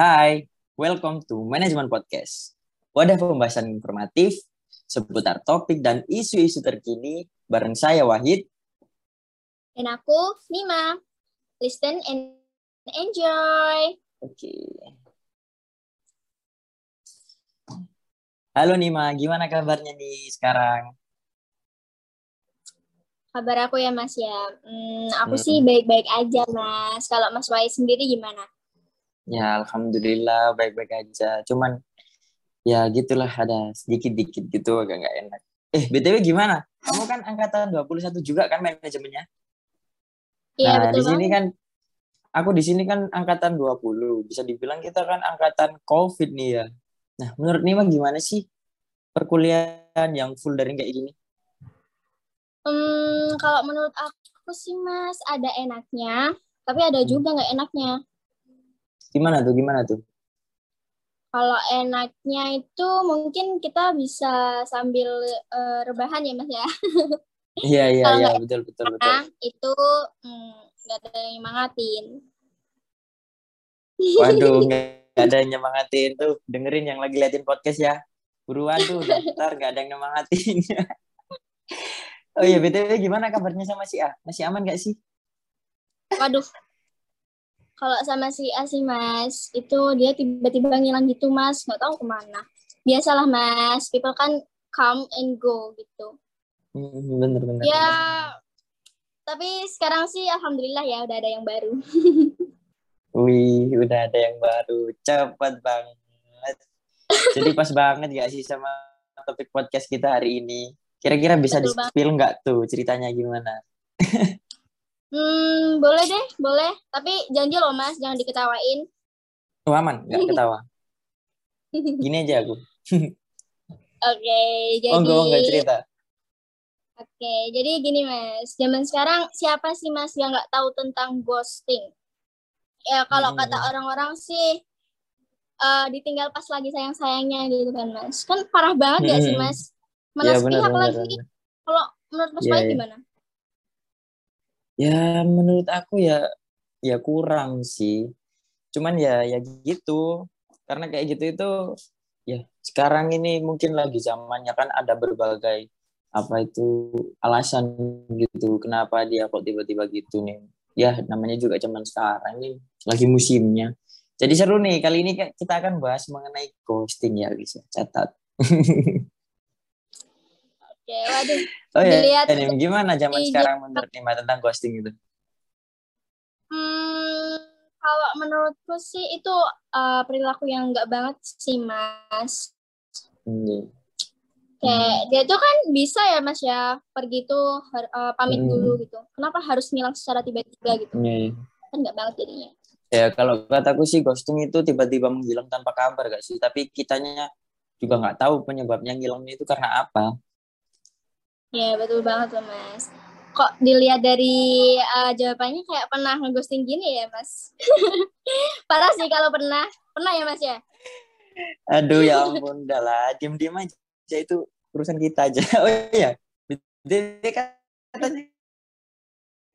Hai, welcome to Management Podcast. Wadah pembahasan informatif seputar topik dan isu-isu terkini bareng saya Wahid. Dan aku Nima. Listen and enjoy. Oke. Halo Nima, gimana kabarnya nih sekarang? Kabar aku ya Mas ya. Hmm, aku Hmm. sih baik-baik aja Mas. Kalau Mas Wai sendiri gimana? Ya, alhamdulillah baik-baik aja. Cuman ya gitulah ada sedikit-dikit gitu agak nggak enak. Eh, BTW gimana? Kamu kan angkatan 21 juga kan manajemennya? Iya Nah, betul di sini banget. kan aku di sini kan angkatan 20. Bisa dibilang kita kan angkatan Covid nih ya. Nah, menurut Nima gimana sih perkuliahan yang full daring kayak gini? Hmm, kalau menurut aku sih Mas ada enaknya, tapi ada Hmm. juga nggak enaknya. Gimana tuh? Gimana tuh? Kalau enaknya itu mungkin kita bisa sambil eh, rebahan ya Mas ya. Iya, iya, iya, betul, betul, betul. Itu hmm, nggak ada yang nyemangatin. Waduh, nggak ada yang nyemangatin tuh. Dengerin yang lagi liatin podcast ya. Buruan tuh, daftar nggak ada yang nyemangatin. oh iya, BTW gimana kabarnya sama si A? Masih aman nggak sih? Waduh, kalau sama si A sih Mas, itu dia tiba-tiba ngilang gitu Mas, nggak tahu ke mana. Biasalah Mas, people kan come and go gitu. Hmm, bener, bener. Ya, tapi sekarang sih alhamdulillah ya udah ada yang baru. Wih, udah ada yang baru. Cepat banget. Jadi pas banget gak sih sama topik podcast kita hari ini? Kira-kira bisa di-spill nggak tuh ceritanya gimana? Hmm, boleh deh, boleh. Tapi janji loh Mas, jangan diketawain. Oh, aman, nggak ketawa. Gini aja aku. Oke, jadi Oh, enggak, enggak cerita. Oke, jadi gini Mas, zaman sekarang siapa sih Mas yang nggak tahu tentang ghosting? Ya kalau Hmm. kata orang-orang sih eh, ditinggal pas lagi sayang-sayangnya gitu kan Mas. Kan parah banget gak sih Hmm. Mas? Mana Ya, bener, bener, lagi. Kalau menurut Mas Iya, Baik iya. gimana? Ya menurut aku ya ya kurang sih. Cuman ya ya gitu. Karena kayak gitu itu ya sekarang ini mungkin lagi zamannya kan ada berbagai apa itu alasan gitu kenapa dia kok tiba-tiba gitu nih. Ya namanya juga zaman sekarang nih lagi musimnya. Jadi seru nih kali ini kita akan bahas mengenai ghosting ya guys ya. Catat. Oke, waduh. oh ya, Dilihat Nim, gimana zaman di- sekarang menurut Nima tentang ghosting itu? Hmm, kalau menurutku sih itu eh, perilaku yang nggak banget sih Mas. Hmm. Kayak dia tuh kan bisa ya Mas ya pergi tuh eh, pamit Hmm. dulu gitu. Kenapa harus ngilang secara tiba-tiba gitu? Iya. Kan nggak banget jadinya. Ya kalau kataku sih ghosting itu tiba-tiba menghilang tanpa kabar gak sih? Tapi kitanya juga nggak tahu penyebabnya ngilangnya itu karena apa. Ya betul banget tuh Mas. Kok dilihat dari eh, jawabannya kayak pernah ngeghosting gini ya Mas? Parah sih kalau pernah. Pernah ya Mas ya? Aduh ya ampun, udah lah, diem-diem aja itu urusan kita aja. Oh iya, BTW katanya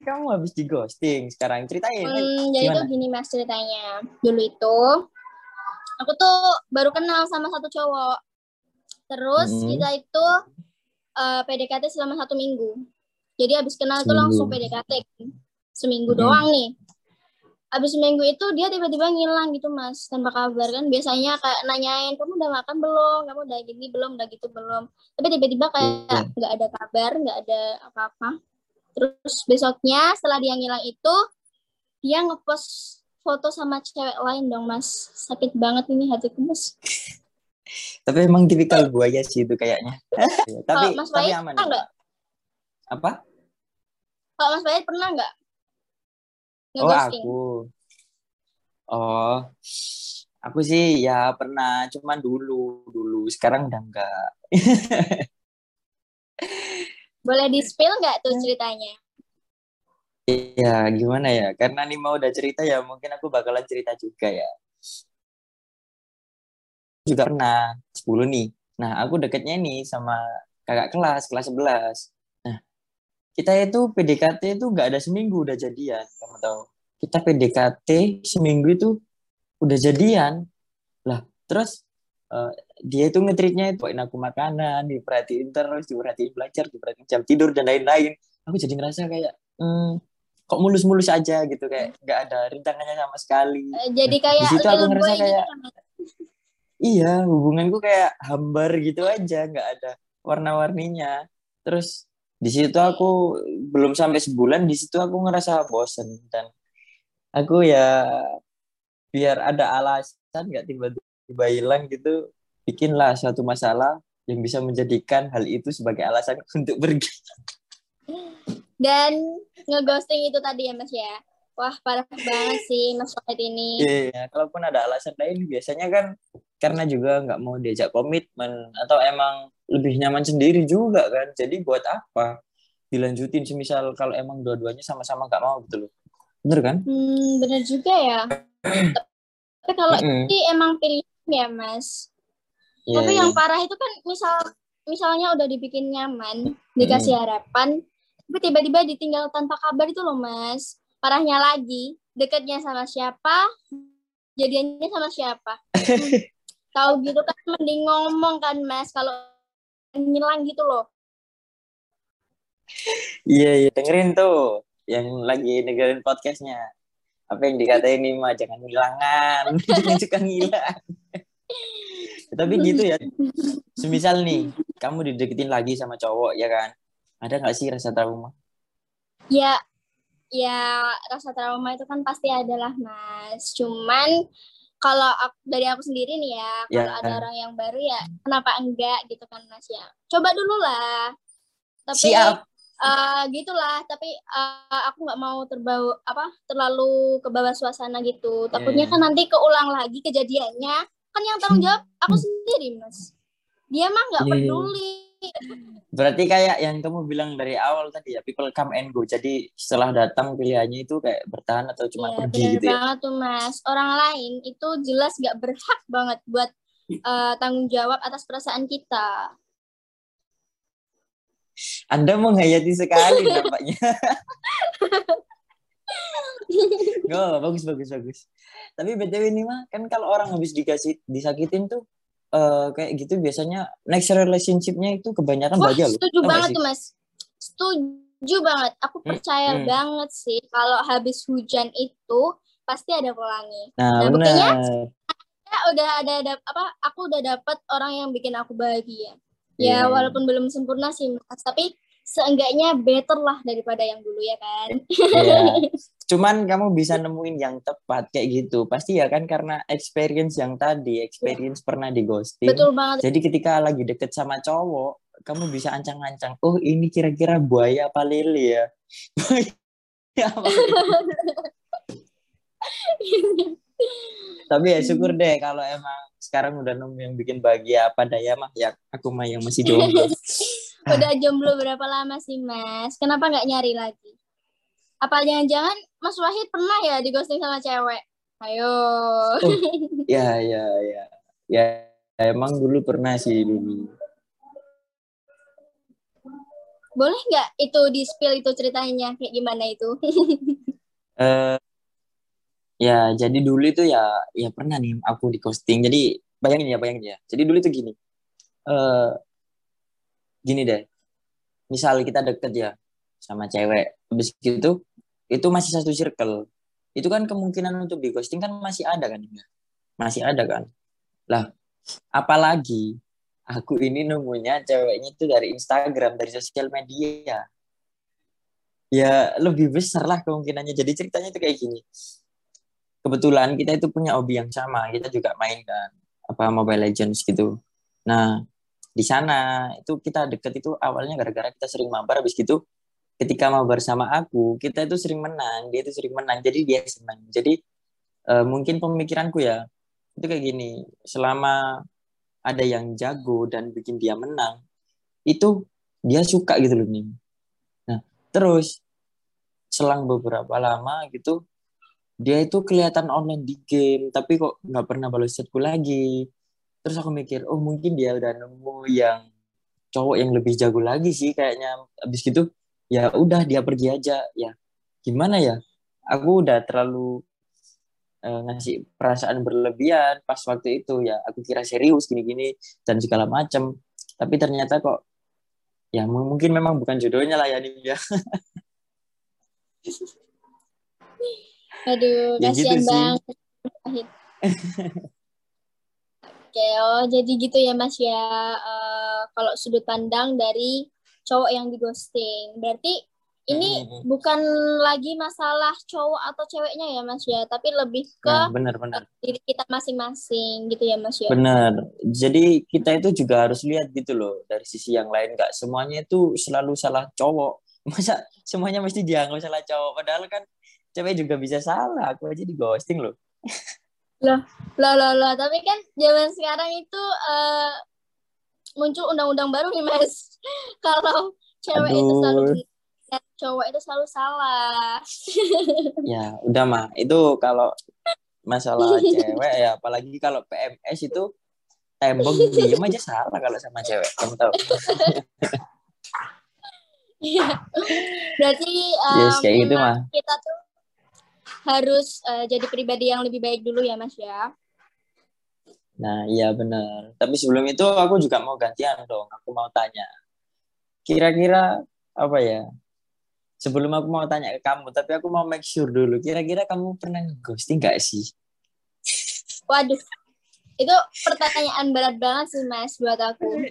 kamu habis di ghosting sekarang ceritain. Hmm, jadi gimana? tuh gini Mas ceritanya. Dulu itu aku tuh baru kenal sama satu cowok. Terus Hmm. kita itu eh, PDKT selama satu minggu. Jadi habis kenal itu langsung PDKT. Seminggu Hmm. doang nih. Habis seminggu itu dia tiba-tiba ngilang gitu mas tanpa kabar kan biasanya kayak nanyain kamu udah makan belum kamu udah gini belum udah gitu belum tapi tiba-tiba kayak Iya. nggak ada kabar nggak ada apa-apa terus besoknya setelah dia ngilang itu dia ngepost foto sama cewek lain dong mas sakit banget ini hatiku mas Tapi emang tipikal buaya sih itu kayaknya. Ya, tapi Mas tapi Wahid aman. Apa? kalau mas Bayat pernah nggak Oh aku. Oh, aku sih ya pernah, cuman dulu dulu. Sekarang udah enggak. boleh di spill nggak tuh ceritanya Ya gimana ya? Karena nih mau udah cerita ya, mungkin aku bakalan cerita juga ya. Juga pernah 10 nih. Nah aku deketnya nih sama kakak kelas kelas 11. Nah kita itu PDKT itu nggak ada seminggu udah jadian, kamu tahu? Kita PDKT seminggu itu udah jadian lah terus uh, dia itu ngetritnya itu bawain aku makanan diperhatiin terus diperhatiin belajar diperhatiin jam tidur dan lain-lain aku jadi ngerasa kayak hmm, kok mulus-mulus aja gitu kayak nggak ada rintangannya sama sekali Eh, Jadi kayak di situ aku ngerasa boy gitu kayak kan? Iya hubunganku kayak hambar gitu aja nggak ada warna-warninya terus di situ aku belum sampai sebulan di situ aku ngerasa bosen dan aku ya biar ada alasan nggak tiba-tiba hilang gitu bikinlah suatu masalah yang bisa menjadikan hal itu sebagai alasan untuk pergi Dan ngeghosting itu tadi ya Mas ya. Wah, parah banget sih Mas Wahid ini. Iya, kalaupun ada alasan lain biasanya kan karena juga nggak mau diajak komitmen atau emang lebih nyaman sendiri juga kan. Jadi buat apa dilanjutin semisal kalau emang dua-duanya sama-sama nggak mau gitu loh. Bener kan? Hmm, bener juga ya. Tapi kalau Mm-mm. ini emang pilihan ya Mas. Iya, Tapi iya. yang parah itu kan misal misalnya udah dibikin nyaman, dikasih harapan, tapi tiba-tiba ditinggal tanpa kabar itu loh Mas. Parahnya lagi, dekatnya sama siapa, jadiannya sama siapa. Tahu gitu kan mending ngomong kan Mas kalau ngilang gitu loh. Iya, iya, dengerin tuh yang lagi dengerin podcastnya. Apa yang dikatain ini mah jangan ngilangan, jangan suka ngilang. Tapi gitu ya. Semisal nih, kamu dideketin lagi sama cowok ya kan? Ada nggak sih rasa trauma? Ya, ya rasa trauma itu kan pasti adalah Mas. Cuman kalau aku, dari aku sendiri nih ya, kalau Ya. ada orang yang baru ya kenapa enggak gitu kan Mas ya. Coba dulu lah. Tapi Siap. eh, gitulah, tapi eh, aku nggak mau terbawa apa terlalu ke bawah suasana gitu. Takutnya Iya. kan nanti keulang lagi kejadiannya. Kan yang tanggung jawab aku sendiri, Mas. Dia mah nggak Iya. peduli. Berarti kayak yang kamu bilang dari awal tadi ya, people come and go. Jadi setelah datang pilihannya itu kayak bertahan atau cuma Iya, pergi gitu ya. banget tuh Mas. Orang lain itu jelas gak berhak banget buat eh, tanggung jawab atas perasaan kita. Anda menghayati sekali nampaknya. Oh, bagus bagus bagus. Tapi BTW ini mah kan kalau orang habis dikasih disakitin tuh eh, kayak gitu biasanya next relationship-nya itu kebanyakan Wah, bahagia loh. setuju nggak banget tuh Mas. Setuju banget. Aku Hmm, percaya hmm. banget sih kalau habis hujan itu pasti ada pelangi. Nah, Nah, buktinya. Ya udah ada, ada apa? Aku udah dapet orang yang bikin aku bahagia. Ya walaupun belum sempurna sih Mas, tapi seenggaknya better lah daripada yang dulu ya kan. Iya. Cuman kamu bisa nemuin yang tepat kayak gitu. Pasti ya kan karena experience yang tadi, experience pernah di ghosting. Betul banget. Jadi ketika lagi deket sama cowok, kamu bisa ancang-ancang, oh ini kira-kira buaya apa lele ya? Buaya apa lele? Tapi ya syukur deh kalau emang sekarang udah nemu yang bikin bahagia apa daya mah ya aku mah yang masih jomblo. Udah jomblo berapa lama sih Mas? Kenapa nggak nyari lagi? Apa jangan-jangan Mas Wahid pernah ya di ghosting sama cewek? Ayo. ya ya ya ya emang dulu pernah sih dulu. Boleh nggak itu di spill itu ceritanya kayak gimana itu? Eh ya jadi dulu itu ya ya pernah nih aku di ghosting. Jadi bayangin ya bayangin ya. Jadi dulu itu gini. Eh gini deh. Misal kita deket ya sama cewek, habis gitu itu masih satu circle. Itu kan kemungkinan untuk di ghosting kan masih ada kan? Masih ada kan? Lah, apalagi aku ini nemunya ceweknya itu dari Instagram, dari sosial media. Ya lebih besar lah kemungkinannya. Jadi ceritanya itu kayak gini. Kebetulan kita itu punya hobi yang sama, kita juga main kan apa Mobile Legends gitu. Nah, di sana. Itu kita deket itu awalnya gara-gara kita sering mabar habis gitu ketika mabar sama aku kita itu sering menang dia itu sering menang jadi dia senang. Jadi eh, mungkin pemikiranku ya itu kayak gini selama ada yang jago dan bikin dia menang itu dia suka gitu loh nih nah terus selang beberapa lama gitu dia itu kelihatan online di game tapi kok nggak pernah balas chatku lagi terus aku mikir oh mungkin dia udah nemu yang cowok yang lebih jago lagi sih kayaknya. Abis gitu ya udah dia pergi aja. Ya gimana ya? Aku udah terlalu uh, ngasih perasaan berlebihan pas waktu itu. Ya aku kira serius gini-gini dan segala macam tapi ternyata kok ya mungkin memang bukan jodohnya lah ya nih ya. Aduh ya kasihan gitu banget Oke, oh jadi gitu ya Mas ya. Uh, kalau sudut pandang dari cowok yang di ghosting. Berarti ini hmm. bukan lagi masalah cowok atau ceweknya ya Mas ya, tapi lebih ke nah, benar, benar. diri kita masing-masing gitu ya Mas ya. Benar. Jadi kita itu juga harus lihat gitu loh dari sisi yang lain. Gak semuanya itu selalu salah cowok. Masa semuanya mesti dianggap salah cowok. Padahal kan cewek juga bisa salah. Aku aja di ghosting loh. Loh, loh, loh, loh. Tapi kan zaman sekarang itu uh, muncul undang-undang baru nih, Mas. Kalau cewek Aduh. itu selalu dan cowok itu selalu salah. ya, udah mah. Itu kalau masalah cewek ya, apalagi kalau PMS itu tembok diem aja salah kalau sama cewek. Kamu tahu. Iya. Berarti um, yes, kayak gitu mah. Kita tuh harus uh, jadi pribadi yang lebih baik dulu ya Mas ya. Nah, iya benar. Tapi sebelum itu aku juga mau gantian dong. Aku mau tanya. Kira-kira apa ya? Sebelum aku mau tanya ke kamu, tapi aku mau make sure dulu. Kira-kira kamu pernah ghosting gak sih? Waduh, itu pertanyaan berat banget sih mas buat aku.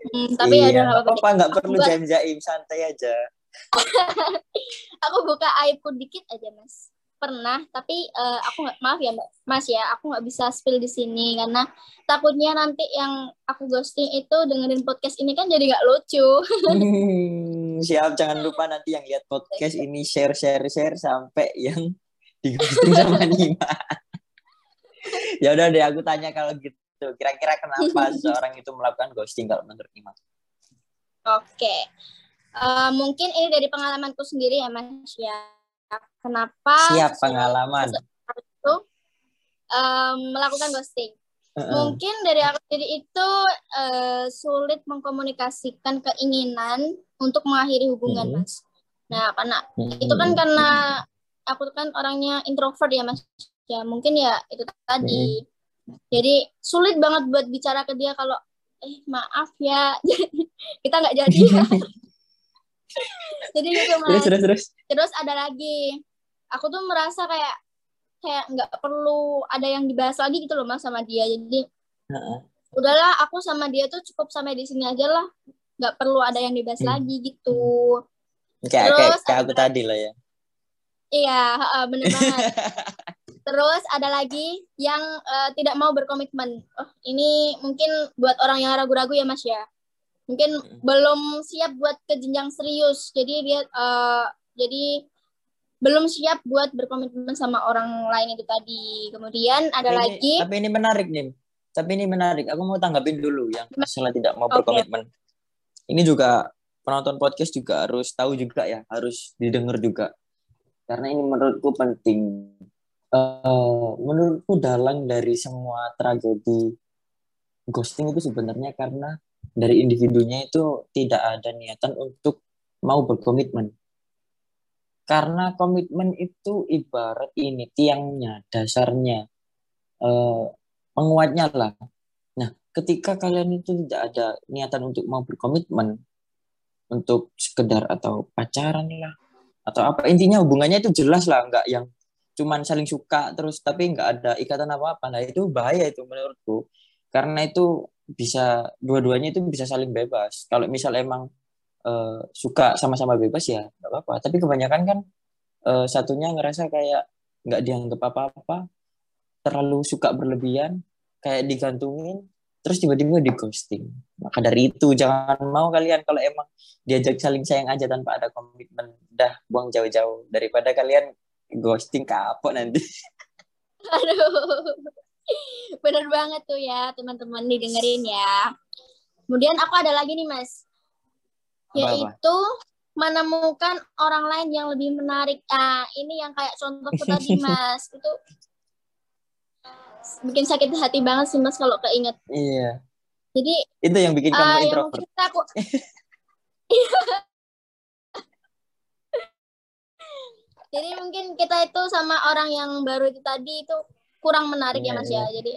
Hmm, tapi ya iya, ya udah apa-apa. Nggak perlu jaim-jaim, santai aja. aku buka aibku dikit aja mas pernah tapi uh, aku nggak maaf ya mbak mas ya aku nggak bisa spill di sini karena takutnya nanti yang aku ghosting itu dengerin podcast ini kan jadi nggak lucu. Hmm, siap jangan lupa nanti yang lihat podcast ini share share share sampai yang di ghosting sama Nima. Ya udah deh aku tanya kalau gitu kira-kira kenapa seseorang itu melakukan ghosting kalau menurut Nima? Oke okay. uh, eh, mungkin ini dari pengalamanku sendiri ya mas ya kenapa siap pengalaman itu um, melakukan ghosting. Uh -uh. Mungkin dari aku sendiri itu uh, sulit mengkomunikasikan keinginan untuk mengakhiri hubungan, uh -huh. Mas. Nah, karena -huh. itu kan karena aku kan orangnya introvert ya, Mas. Ya, mungkin ya itu tadi. -huh. Jadi sulit banget buat bicara ke dia kalau eh maaf ya kita nggak jadi ya. jadi gitu mas terus terus terus. Terus ada lagi. Aku tuh merasa kayak kayak nggak perlu ada yang dibahas lagi gitu loh mas sama dia. Jadi uh-uh. udahlah aku sama dia tuh cukup sampai di sini aja lah. Nggak perlu ada yang dibahas hmm. lagi gitu. Kayak terus kayak, aku tadi lah ya. Iya uh, bener banget. Terus ada lagi yang uh, tidak mau berkomitmen. Oh ini mungkin buat orang yang ragu-ragu ya mas ya mungkin hmm. belum siap buat ke jenjang serius jadi dia uh, jadi belum siap buat berkomitmen sama orang lain itu tadi. Kemudian ada tapi lagi. Ini, tapi ini menarik nih. Tapi ini menarik. Aku mau tanggapin dulu yang masalah tidak mau okay. berkomitmen. Ini juga penonton podcast juga harus tahu juga ya, harus didengar juga. Karena ini menurutku penting. Uh, menurutku dalang dari semua tragedi ghosting itu sebenarnya karena dari individunya itu tidak ada niatan untuk mau berkomitmen karena komitmen itu ibarat ini tiangnya, dasarnya, eh, penguatnya lah. Nah, ketika kalian itu tidak ada niatan untuk mau berkomitmen, untuk sekedar atau pacaran lah, atau apa intinya hubungannya itu jelas lah, nggak yang cuman saling suka terus tapi nggak ada ikatan apa apa. Nah itu bahaya itu menurutku, karena itu bisa dua-duanya itu bisa saling bebas. Kalau misal emang uh, suka sama-sama bebas ya nggak apa-apa. Tapi kebanyakan kan uh, satunya ngerasa kayak nggak dianggap apa-apa terlalu suka berlebihan kayak digantungin terus tiba-tiba di ghosting. Maka dari itu jangan mau kalian kalau emang diajak saling sayang aja tanpa ada komitmen. Dah buang jauh-jauh. Daripada kalian ghosting kapok nanti. Aduh bener banget tuh ya teman-teman didengerin ya kemudian aku ada lagi nih mas yaitu menemukan orang lain yang lebih menarik. Ah, ini yang kayak contoh tadi Mas. Itu bikin sakit hati banget sih Mas kalau keinget. Iya. Jadi itu yang bikin kamu uh, introvert. Yang aku... Jadi mungkin kita itu sama orang yang baru itu tadi itu kurang menarik ya Iya, Mas iya. ya. Jadi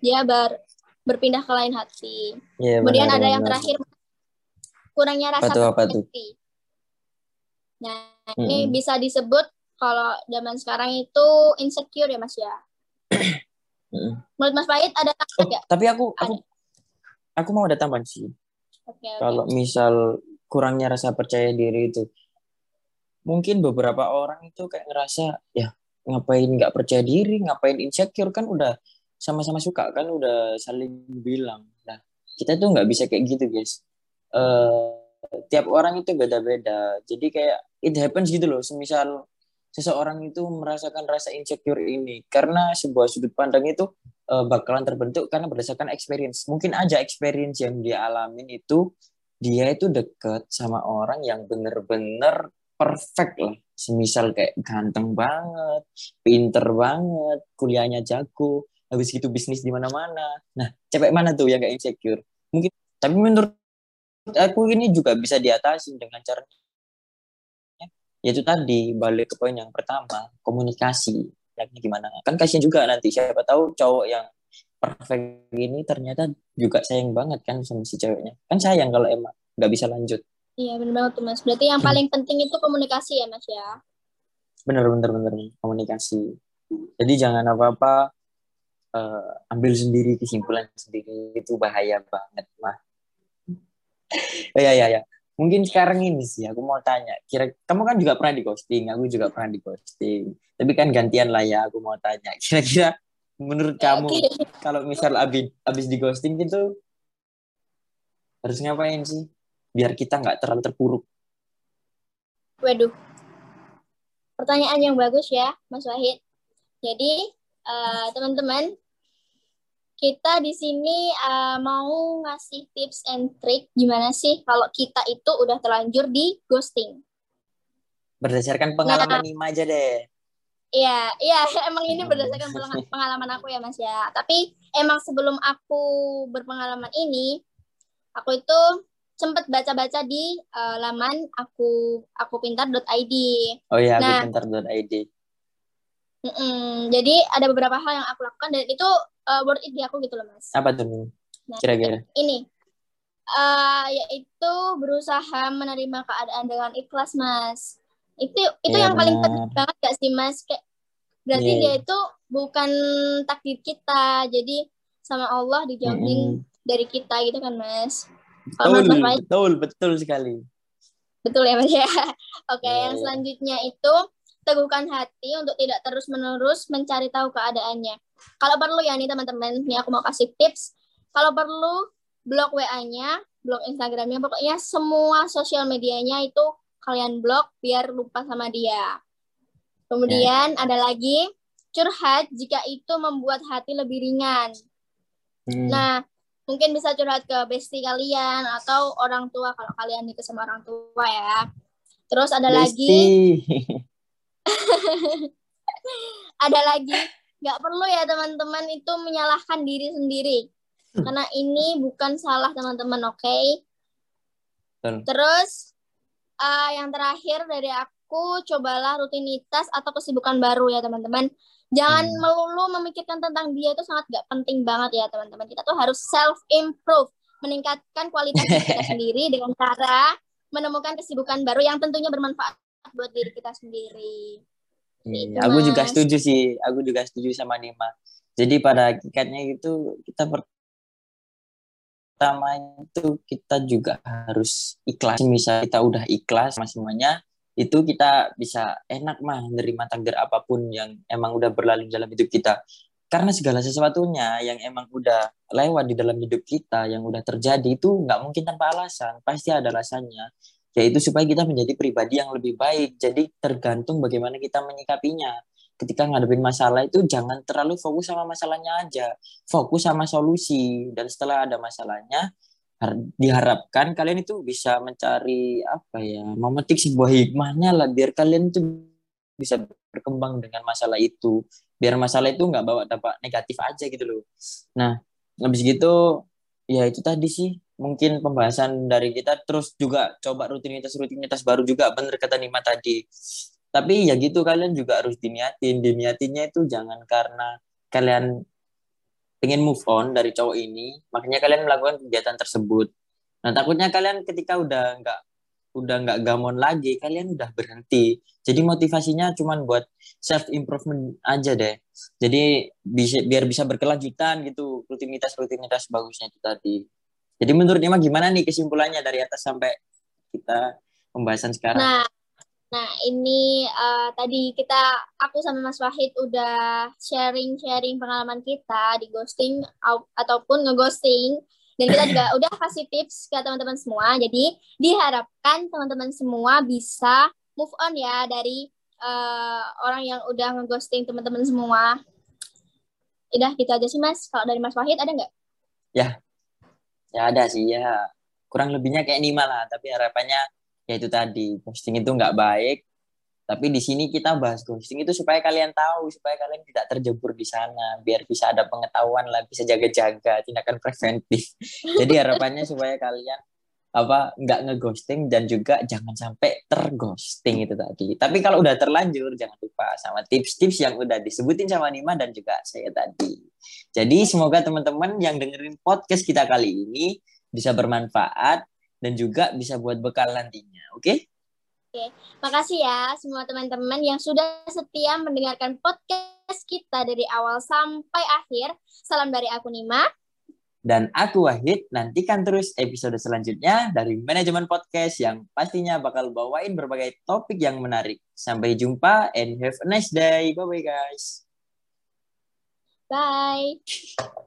dia ber, berpindah ke lain hati. Iya, Kemudian benar, ada yang benar. terakhir kurangnya rasa Apa tuh, apa tuh? Nah, ini Mm-mm. bisa disebut kalau zaman sekarang itu insecure ya Mas ya. Menurut Mas Pahit ada Oh, nggak? tapi aku aku aku mau ada tambahan sih. Oke. Kalau misal kurangnya rasa percaya diri itu, mungkin beberapa orang itu kayak ngerasa ya ngapain nggak percaya diri, ngapain insecure kan udah sama-sama suka kan udah saling bilang. Nah kita tuh nggak bisa kayak gitu guys. Eh tiap orang itu beda-beda. Jadi kayak it happens gitu loh. Semisal seseorang itu merasakan rasa insecure ini karena sebuah sudut pandang itu eh, bakalan terbentuk karena berdasarkan experience. Mungkin aja experience yang dia alamin itu dia itu deket sama orang yang bener-bener perfect lah. Semisal kayak ganteng banget, pinter banget, kuliahnya jago, habis gitu bisnis di mana-mana. Nah, cewek mana tuh yang gak insecure? Mungkin, tapi menurut aku ini juga bisa diatasi dengan cara yaitu tadi balik ke poin yang pertama komunikasi. Yakni gimana? Kan kasihan juga nanti siapa tahu cowok yang perfect ini ternyata juga sayang banget kan sama si ceweknya. Kan sayang kalau emang nggak bisa lanjut Iya benar banget tuh Mas. Berarti yang paling penting itu komunikasi ya Mas ya. bener bener bener komunikasi. Jadi jangan apa apa ambil sendiri kesimpulan sendiri. Itu bahaya banget mah oh, ya ya ya mungkin sekarang ini sih aku mau tanya. Kira kamu kan juga pernah di ghosting aku juga pernah di ghosting tapi kan gantian lah ya aku mau tanya. Kira-kira menurut kamu Oke. kalau misal abis abis di ghosting gitu harus ngapain sih biar kita nggak terlalu terpuruk Waduh. Pertanyaan yang bagus ya, Mas Wahid. Jadi, eh, teman-teman, kita di sini eh, mau ngasih tips and trick gimana sih kalau kita itu udah terlanjur di ghosting. berdasarkan pengalaman Nima aja deh Iya, iya, emang ini berdasarkan pengalaman- pengalaman aku ya, Mas ya. Tapi emang sebelum aku berpengalaman ini, aku itu sempat baca-baca di eh, laman aku akupintar.id. oh ya Nah. aku pintar.id Mm-mm. Jadi ada beberapa hal yang aku lakukan dan itu uh, worth it di aku gitu loh mas. apa tuh? Nah, kira-kira ini uh, yaitu berusaha menerima keadaan dengan ikhlas mas. Itu itu Iya, yang paling penting banget gak sih mas? Kayak berarti Iya, dia iya. itu bukan takdir kita, jadi sama Allah dijauhin dari kita gitu kan mas. Betul betul betul sekali Betul ya Mas ya. Oke, Iya, yang iya. selanjutnya itu teguhkan hati untuk tidak terus-menerus mencari tahu keadaannya. Kalau perlu ya nih teman-teman, nih aku mau kasih tips. Kalau perlu blok WA-nya, blok Instagramnya, pokoknya semua sosial medianya itu kalian blok biar lupa sama dia. Kemudian ada lagi curhat jika itu membuat hati lebih ringan. Hmm. Nah, mungkin bisa curhat ke bestie kalian atau orang tua kalau kalian nikah sama orang tua ya. Terus ada lagi, Besti. ada lagi, nggak perlu ya teman-teman itu menyalahkan diri sendiri. Karena ini bukan salah teman-teman, oke? Betul. Terus eh, yang terakhir dari aku, cobalah rutinitas atau kesibukan baru ya teman-teman. Jangan Hmm. melulu memikirkan tentang dia itu sangat nggak penting banget ya teman-teman. Kita tuh harus self improve, meningkatkan kualitas diri kita sendiri dengan cara menemukan kesibukan baru yang tentunya bermanfaat buat diri kita sendiri. Iya, aku juga setuju sih aku juga setuju sama Nima jadi pada hakikatnya itu kita pertama itu kita juga harus ikhlas misal kita udah ikhlas sama semuanya itu kita bisa enak mah menerima takdir apa pun yang emang udah berlalu dalam hidup kita. Karena segala sesuatunya yang emang udah lewat di dalam hidup kita yang udah terjadi itu nggak mungkin tanpa alasan. Pasti ada alasannya. Yaitu supaya kita menjadi pribadi yang lebih baik. Jadi tergantung bagaimana kita menyikapinya. Ketika ngadepin masalah itu jangan terlalu fokus sama masalahnya aja. Fokus sama solusi. Dan setelah ada masalahnya diharapkan kalian itu bisa mencari apa ya memetik sebuah hikmahnya lah biar kalian tuh bisa berkembang dengan masalah itu. Biar masalah itu nggak bawa dampak negatif aja gitu loh. Nah habis gitu ya itu tadi sih mungkin pembahasan dari kita. Terus juga coba rutinitas rutinitas baru juga bener kata Nima tadi. Tapi ya gitu kalian juga harus diniatin. Diniatinnya itu jangan karena kalian pengen move on dari cowok ini, makanya kalian melakukan kegiatan tersebut. Nah takutnya kalian ketika udah nggak udah nggak gamon lagi, kalian udah berhenti. Jadi motivasinya cuma buat self improvement aja deh. Jadi bisa biar bisa berkelanjutan gitu rutinitas rutinitas bagusnya itu tadi. Jadi menurut Ima gimana nih kesimpulannya dari atas sampai kita pembahasan sekarang? Nah, nah ini uh, tadi kita aku sama Mas Wahid udah sharing-sharing pengalaman kita di ghosting ataupun ngeghosting dan kita juga udah kasih tips ke teman-teman semua. Jadi diharapkan teman-teman semua bisa move on ya dari uh, orang yang udah ngeghosting teman-teman semua. Udah gitu aja sih Mas. Kalau dari Mas Wahid ada nggak? Ya, ya ada sih ya. Kurang lebihnya kayak Nima lah. Tapi harapannya ya itu tadi ghosting itu nggak baik tapi di sini kita bahas ghosting itu supaya kalian tahu, supaya kalian tidak terjebur di sana, biar bisa ada pengetahuan lah, bisa jaga-jaga, tindakan preventif. Jadi harapannya supaya kalian apa nggak ngeghosting dan juga jangan sampai terghosting itu tadi. Tapi kalau udah terlanjur jangan lupa sama tips-tips yang udah disebutin sama Nima dan juga saya tadi. Jadi semoga teman-teman yang dengerin podcast kita kali ini bisa bermanfaat dan juga bisa buat bekal nantinya. Oke? Okay? Oke, makasih ya semua teman-teman yang sudah setia mendengarkan podcast kita dari awal sampai akhir. Salam dari aku Nima. Dan aku Wahid, nantikan terus episode selanjutnya dari manajemen podcast yang pastinya bakal bawain berbagai topik yang menarik. Sampai jumpa and have a nice day. Bye-bye guys. Bye.